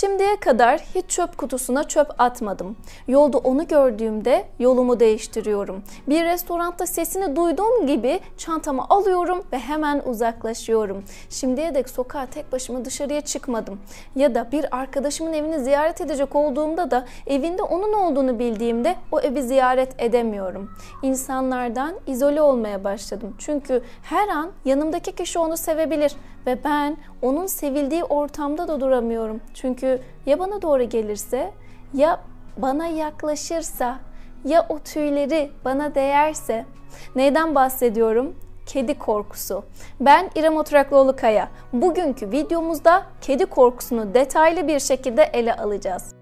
Şimdiye kadar hiç çöp kutusuna çöp atmadım. Yolda onu gördüğümde yolumu değiştiriyorum. Bir restoranda sesini duyduğum gibi çantamı alıyorum ve hemen uzaklaşıyorum. Şimdiye dek sokağa tek başıma dışarıya çıkmadım. Ya da bir arkadaşımın evini ziyaret edecek olduğumda da evinde onun olduğunu bildiğimde o evi ziyaret edemiyorum. İnsanlardan izole olmaya başladım. Çünkü her an yanımdaki kişi onu sevebilir ve ben onun sevildiği ortamda da duramıyorum. Çünkü ya bana doğru gelirse ya bana yaklaşırsa ya o tüyleri bana değerse neyden bahsediyorum? Kedi korkusu. Ben İrem Oturaklıoğlu Kaya. Bugünkü videomuzda kedi korkusunu detaylı bir şekilde ele alacağız.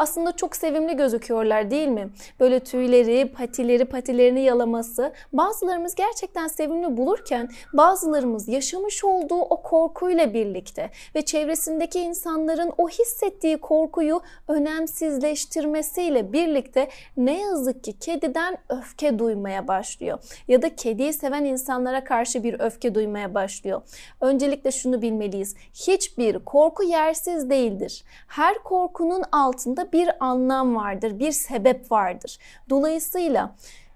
Aslında çok sevimli gözüküyorlar değil mi? Böyle tüyleri, patileri, patilerini yalaması bazılarımız gerçekten sevimli bulurken bazılarımız yaşamış olduğu o korkuyla birlikte ve çevresindeki insanların o hissettiği korkuyu önemsizleştirmesiyle birlikte ne yazık ki kediden öfke duymaya başlıyor. Ya da kediyi seven insanlara karşı bir öfke duymaya başlıyor. Öncelikle şunu bilmeliyiz. Hiçbir korku yersiz değildir. Her korkunun altında bir anlam vardır, bir sebep vardır. Dolayısıyla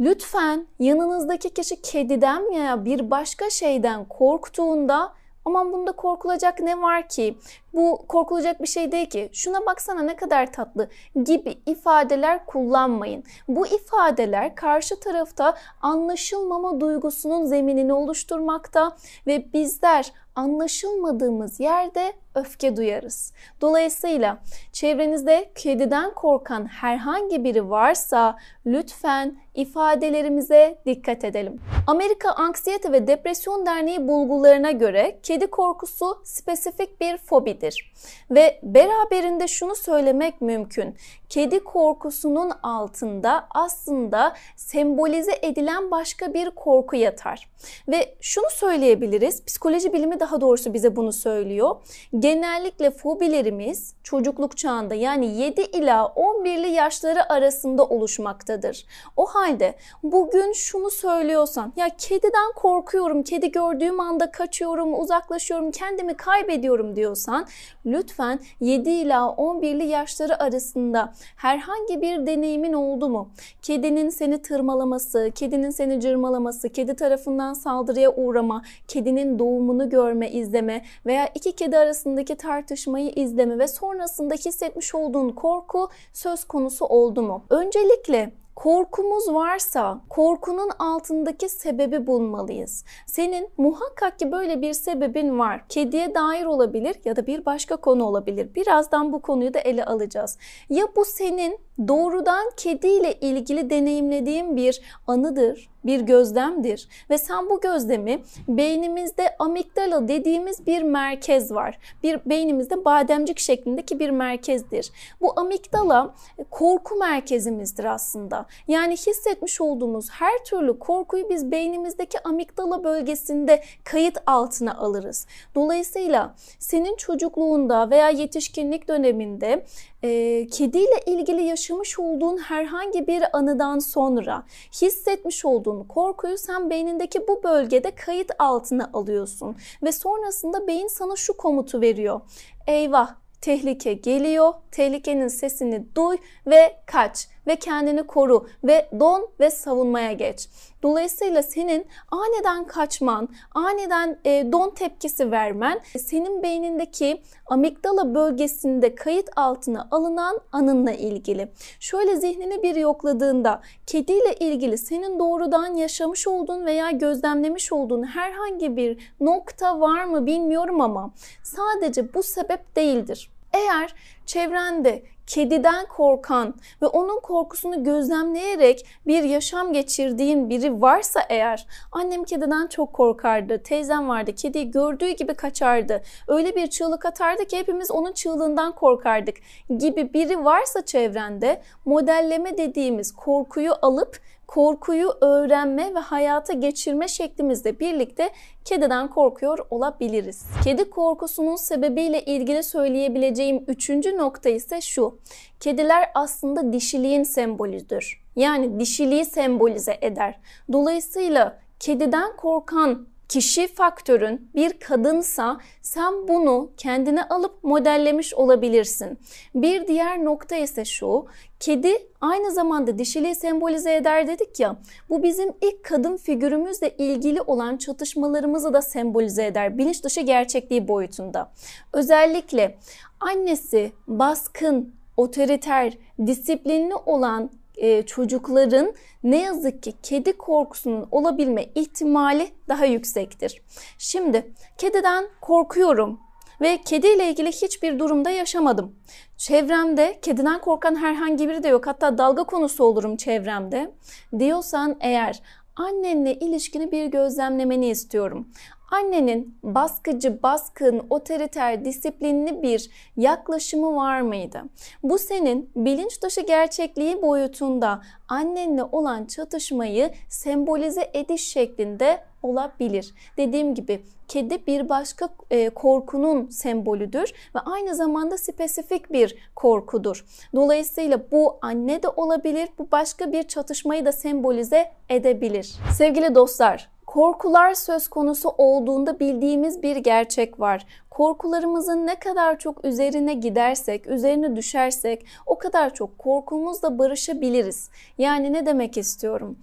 lütfen yanınızdaki kişi kediden veya bir başka şeyden korktuğunda aman bunda korkulacak ne var ki? Bu korkulacak bir şey değil ki. Şuna baksana ne kadar tatlı gibi ifadeler kullanmayın. Bu ifadeler karşı tarafta anlaşılmama duygusunun zeminini oluşturmakta ve bizler anlaşılmadığımız yerde öfke duyarız. Dolayısıyla çevrenizde kediden korkan herhangi biri varsa lütfen ifadelerimize dikkat edelim. Amerika Anksiyete ve Depresyon Derneği bulgularına göre kedi korkusu spesifik bir fobidir. Ve beraberinde şunu söylemek mümkün. Kedi korkusunun altında aslında sembolize edilen başka bir korku yatar. Ve şunu söyleyebiliriz, psikoloji bilimi daha doğrusu bize bunu söylüyor genellikle fobilerimiz çocukluk çağında yani 7 ila 11'li yaşları arasında oluşmaktadır. O halde bugün şunu söylüyorsan ya kediden korkuyorum, kedi gördüğüm anda kaçıyorum, uzaklaşıyorum, kendimi kaybediyorum diyorsan lütfen 7 ila 11'li yaşları arasında herhangi bir deneyimin oldu mu? Kedinin seni tırmalaması, kedinin seni cırmalaması, kedi tarafından saldırıya uğrama, kedinin doğumunu görme, izleme veya iki kedi arasında arasındaki tartışmayı izleme ve sonrasında hissetmiş olduğun korku söz konusu oldu mu? Öncelikle Korkumuz varsa korkunun altındaki sebebi bulmalıyız. Senin muhakkak ki böyle bir sebebin var. Kediye dair olabilir ya da bir başka konu olabilir. Birazdan bu konuyu da ele alacağız. Ya bu senin doğrudan kediyle ilgili deneyimlediğin bir anıdır, bir gözlemdir ve sen bu gözlemi beynimizde amigdala dediğimiz bir merkez var. Bir beynimizde bademcik şeklindeki bir merkezdir. Bu amigdala korku merkezimizdir aslında. Yani hissetmiş olduğumuz her türlü korkuyu biz beynimizdeki amigdala bölgesinde kayıt altına alırız. Dolayısıyla senin çocukluğunda veya yetişkinlik döneminde e, kediyle ilgili yaşamış olduğun herhangi bir anıdan sonra hissetmiş olduğun korkuyu sen beynindeki bu bölgede kayıt altına alıyorsun ve sonrasında beyin sana şu komutu veriyor. Eyvah tehlike geliyor. Tehlikenin sesini duy ve kaç ve kendini koru ve don ve savunmaya geç. Dolayısıyla senin aniden kaçman, aniden e, don tepkisi vermen senin beynindeki amigdala bölgesinde kayıt altına alınan anınla ilgili. Şöyle zihnini bir yokladığında kediyle ilgili senin doğrudan yaşamış olduğun veya gözlemlemiş olduğun herhangi bir nokta var mı bilmiyorum ama sadece bu sebep değildir. Eğer çevrende kediden korkan ve onun korkusunu gözlemleyerek bir yaşam geçirdiğin biri varsa eğer annem kediden çok korkardı, teyzem vardı, kediyi gördüğü gibi kaçardı, öyle bir çığlık atardı ki hepimiz onun çığlığından korkardık gibi biri varsa çevrende modelleme dediğimiz korkuyu alıp korkuyu öğrenme ve hayata geçirme şeklimizle birlikte kediden korkuyor olabiliriz. Kedi korkusunun sebebiyle ilgili söyleyebileceğim üçüncü nokta ise şu. Kediler aslında dişiliğin sembolüdür. Yani dişiliği sembolize eder. Dolayısıyla kediden korkan kişi faktörün bir kadınsa sen bunu kendine alıp modellemiş olabilirsin. Bir diğer nokta ise şu. Kedi aynı zamanda dişiliği sembolize eder dedik ya. Bu bizim ilk kadın figürümüzle ilgili olan çatışmalarımızı da sembolize eder. Bilinç dışı gerçekliği boyutunda. Özellikle annesi baskın, otoriter, disiplinli olan e, çocukların ne yazık ki kedi korkusunun olabilme ihtimali daha yüksektir. Şimdi kediden korkuyorum ve kediyle ilgili hiçbir durumda yaşamadım. Çevremde kediden korkan herhangi biri de yok. Hatta dalga konusu olurum çevremde. Diyorsan eğer annenle ilişkini bir gözlemlemeni istiyorum annenin baskıcı, baskın, otoriter, disiplinli bir yaklaşımı var mıydı? Bu senin bilinç dışı gerçekliği boyutunda annenle olan çatışmayı sembolize ediş şeklinde olabilir. Dediğim gibi kedi bir başka e, korkunun sembolüdür ve aynı zamanda spesifik bir korkudur. Dolayısıyla bu anne de olabilir, bu başka bir çatışmayı da sembolize edebilir. Sevgili dostlar, korkular söz konusu olduğunda bildiğimiz bir gerçek var. Korkularımızın ne kadar çok üzerine gidersek, üzerine düşersek o kadar çok korkumuzla barışabiliriz. Yani ne demek istiyorum?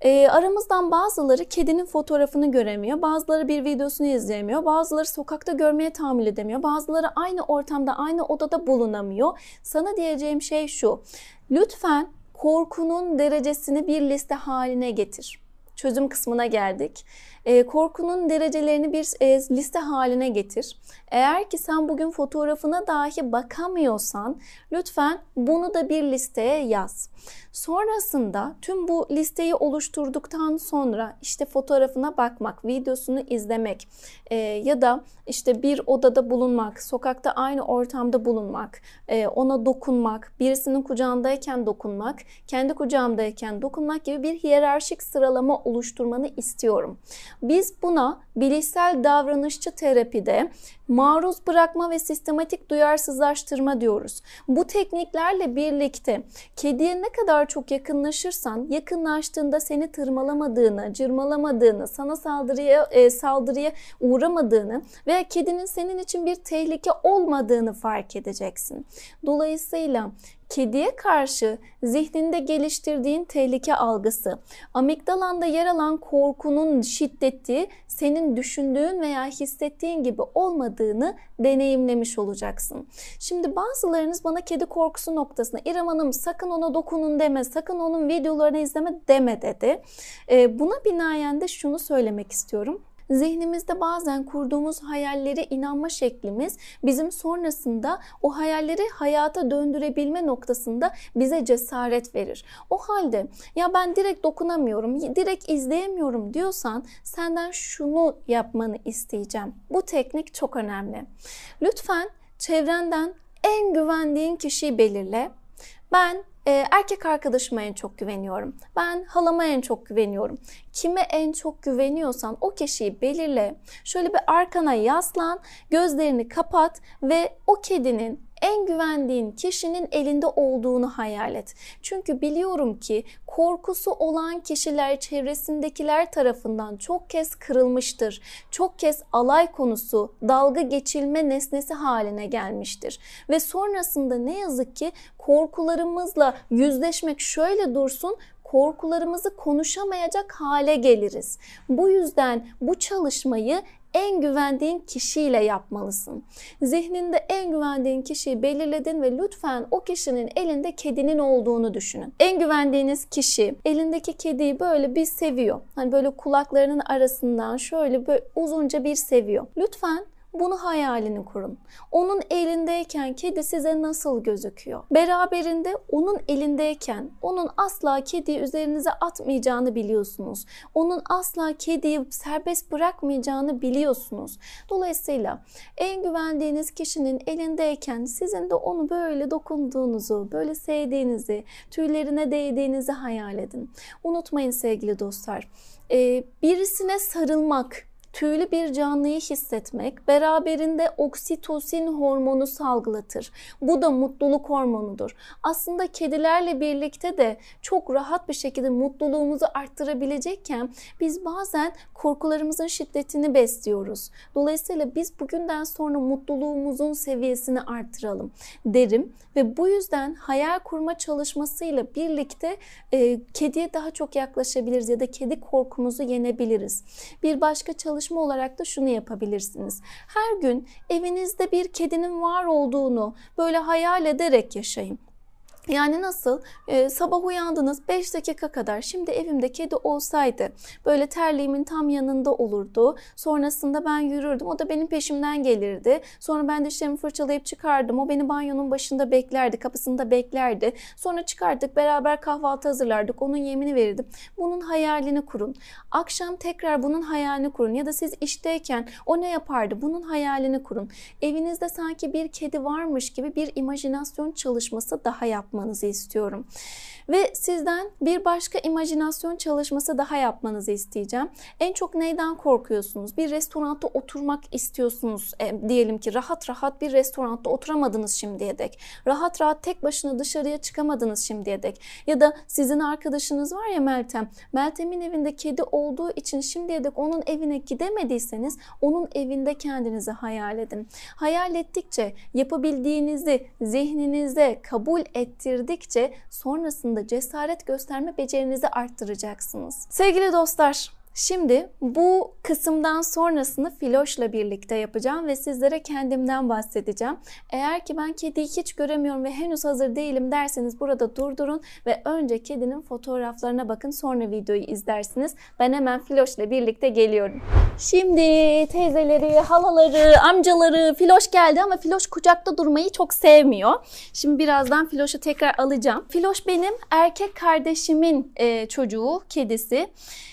E, aramızdan bazıları kedinin fotoğrafını göremiyor, bazıları bir videosunu izleyemiyor, bazıları sokakta görmeye tahammül edemiyor, bazıları aynı ortamda, aynı odada bulunamıyor. Sana diyeceğim şey şu, lütfen korkunun derecesini bir liste haline getir çözüm kısmına geldik. E, korkunun derecelerini bir e, liste haline getir. Eğer ki sen bugün fotoğrafına dahi bakamıyorsan lütfen bunu da bir listeye yaz. Sonrasında tüm bu listeyi oluşturduktan sonra işte fotoğrafına bakmak, videosunu izlemek e, ya da işte bir odada bulunmak, sokakta aynı ortamda bulunmak, e, ona dokunmak, birisinin kucağındayken dokunmak, kendi kucağımdayken dokunmak gibi bir hiyerarşik sıralama oluşturmanı istiyorum. Biz buna bilişsel davranışçı terapide maruz bırakma ve sistematik duyarsızlaştırma diyoruz. Bu tekniklerle birlikte kediye ne kadar çok yakınlaşırsan yakınlaştığında seni tırmalamadığını, cırmalamadığını, sana saldırıya e, saldırıya uğramadığını ve kedinin senin için bir tehlike olmadığını fark edeceksin. Dolayısıyla kediye karşı zihninde geliştirdiğin tehlike algısı, amigdalanda yer alan korkunun şiddeti senin düşündüğün veya hissettiğin gibi olmadığını deneyimlemiş olacaksın. Şimdi bazılarınız bana kedi korkusu noktasına İrem Hanım sakın ona dokunun deme, sakın onun videolarını izleme deme dedi. Buna binaen de şunu söylemek istiyorum zihnimizde bazen kurduğumuz hayallere inanma şeklimiz bizim sonrasında o hayalleri hayata döndürebilme noktasında bize cesaret verir. O halde ya ben direkt dokunamıyorum, direkt izleyemiyorum diyorsan senden şunu yapmanı isteyeceğim. Bu teknik çok önemli. Lütfen çevrenden en güvendiğin kişiyi belirle. Ben e, erkek arkadaşıma en çok güveniyorum. Ben halama en çok güveniyorum. Kime en çok güveniyorsan o kişiyi belirle. Şöyle bir arkana yaslan, gözlerini kapat ve o kedinin en güvendiğin kişinin elinde olduğunu hayal et. Çünkü biliyorum ki korkusu olan kişiler çevresindekiler tarafından çok kez kırılmıştır. Çok kez alay konusu, dalga geçilme nesnesi haline gelmiştir. Ve sonrasında ne yazık ki korkularımızla yüzleşmek şöyle dursun korkularımızı konuşamayacak hale geliriz. Bu yüzden bu çalışmayı en güvendiğin kişiyle yapmalısın. Zihninde en güvendiğin kişiyi belirledin ve lütfen o kişinin elinde kedinin olduğunu düşünün. En güvendiğiniz kişi elindeki kediyi böyle bir seviyor. Hani böyle kulaklarının arasından şöyle böyle uzunca bir seviyor. Lütfen bunu hayalini kurun. Onun elindeyken kedi size nasıl gözüküyor? Beraberinde onun elindeyken onun asla kediyi üzerinize atmayacağını biliyorsunuz. Onun asla kediyi serbest bırakmayacağını biliyorsunuz. Dolayısıyla en güvendiğiniz kişinin elindeyken sizin de onu böyle dokunduğunuzu, böyle sevdiğinizi, tüylerine değdiğinizi hayal edin. Unutmayın sevgili dostlar. Birisine sarılmak, tüylü bir canlıyı hissetmek beraberinde oksitosin hormonu salgılatır. Bu da mutluluk hormonudur. Aslında kedilerle birlikte de çok rahat bir şekilde mutluluğumuzu arttırabilecekken biz bazen korkularımızın şiddetini besliyoruz. Dolayısıyla biz bugünden sonra mutluluğumuzun seviyesini arttıralım derim ve bu yüzden hayal kurma çalışmasıyla birlikte e, kediye daha çok yaklaşabiliriz ya da kedi korkumuzu yenebiliriz. Bir başka çalışma olarak da şunu yapabilirsiniz. Her gün evinizde bir kedinin var olduğunu böyle hayal ederek yaşayın. Yani nasıl? Ee, sabah uyandınız 5 dakika kadar şimdi evimde kedi olsaydı böyle terliğimin tam yanında olurdu. Sonrasında ben yürürdüm. O da benim peşimden gelirdi. Sonra ben dişlerimi fırçalayıp çıkardım. O beni banyonun başında beklerdi. Kapısında beklerdi. Sonra çıkardık beraber kahvaltı hazırlardık. Onun yemini verirdim. Bunun hayalini kurun. Akşam tekrar bunun hayalini kurun. Ya da siz işteyken o ne yapardı? Bunun hayalini kurun. Evinizde sanki bir kedi varmış gibi bir imajinasyon çalışması daha yapın yapmanızı istiyorum. Ve sizden bir başka imajinasyon çalışması daha yapmanızı isteyeceğim. En çok neyden korkuyorsunuz? Bir restoranda oturmak istiyorsunuz. E, diyelim ki rahat rahat bir restoranda oturamadınız şimdiye dek. Rahat rahat tek başına dışarıya çıkamadınız şimdiye dek. Ya da sizin arkadaşınız var ya Meltem. Meltem'in evinde kedi olduğu için şimdiye dek onun evine gidemediyseniz onun evinde kendinizi hayal edin. Hayal ettikçe yapabildiğinizi zihninizde kabul ettirdikçe sonrasında cesaret gösterme becerinizi arttıracaksınız. Sevgili dostlar, Şimdi bu kısımdan sonrasını Filoş'la birlikte yapacağım ve sizlere kendimden bahsedeceğim. Eğer ki ben kediyi hiç göremiyorum ve henüz hazır değilim derseniz burada durdurun ve önce kedinin fotoğraflarına bakın sonra videoyu izlersiniz. Ben hemen Filoş'la birlikte geliyorum. Şimdi teyzeleri, halaları, amcaları Filoş geldi ama Filoş kucakta durmayı çok sevmiyor. Şimdi birazdan Filoş'u tekrar alacağım. Filoş benim erkek kardeşimin e, çocuğu, kedisi.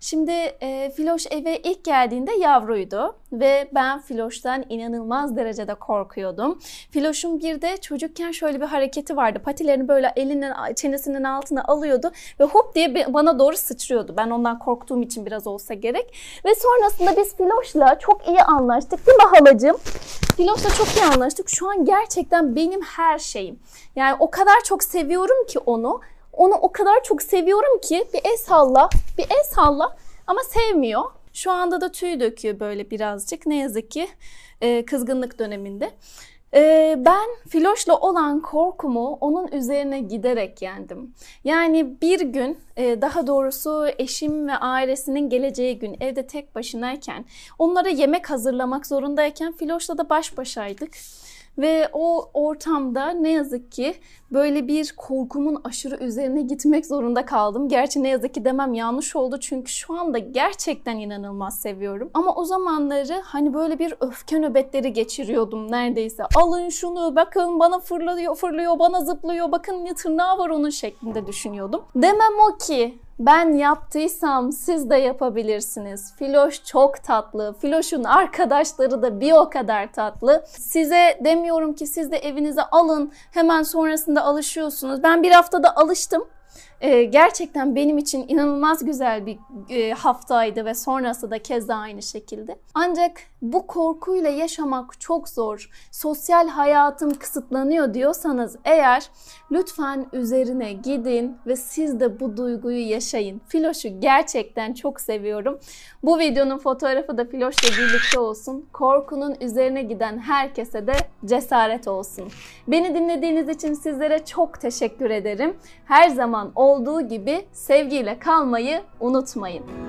Şimdi e, Filoş eve ilk geldiğinde yavruydu ve ben Filoş'tan inanılmaz derecede korkuyordum. Filoş'un bir de çocukken şöyle bir hareketi vardı. Patilerini böyle elinin çenesinin altına alıyordu ve hop diye bana doğru sıçrıyordu. Ben ondan korktuğum için biraz olsa gerek. Ve sonrasında biz Filoş'la çok iyi anlaştık değil mi halacığım? Filoş'la çok iyi anlaştık. Şu an gerçekten benim her şeyim. Yani o kadar çok seviyorum ki onu. Onu o kadar çok seviyorum ki bir el salla, bir el salla ama sevmiyor. Şu anda da tüy döküyor böyle birazcık ne yazık ki e, kızgınlık döneminde. E, ben Filoş'la olan korkumu onun üzerine giderek yendim. Yani bir gün e, daha doğrusu eşim ve ailesinin geleceği gün evde tek başınayken onlara yemek hazırlamak zorundayken Filoş'la da baş başaydık. Ve o ortamda ne yazık ki böyle bir korkumun aşırı üzerine gitmek zorunda kaldım. Gerçi ne yazık ki demem yanlış oldu çünkü şu anda gerçekten inanılmaz seviyorum. Ama o zamanları hani böyle bir öfke nöbetleri geçiriyordum neredeyse. Alın şunu bakın bana fırlıyor fırlıyor bana zıplıyor bakın ne tırnağı var onun şeklinde düşünüyordum. Demem o ki ben yaptıysam siz de yapabilirsiniz. Filoş çok tatlı. Filoş'un arkadaşları da bir o kadar tatlı. Size demiyorum ki siz de evinize alın. Hemen sonrasında alışıyorsunuz. Ben bir haftada alıştım. Ee, gerçekten benim için inanılmaz güzel bir e, haftaydı ve sonrası da keza aynı şekilde. Ancak bu korkuyla yaşamak çok zor. Sosyal hayatım kısıtlanıyor diyorsanız eğer lütfen üzerine gidin ve siz de bu duyguyu yaşayın. Filoş'u gerçekten çok seviyorum. Bu videonun fotoğrafı da Filoş'la birlikte olsun. Korkunun üzerine giden herkese de cesaret olsun. Beni dinlediğiniz için sizlere çok teşekkür ederim. Her zaman olduğu gibi sevgiyle kalmayı unutmayın.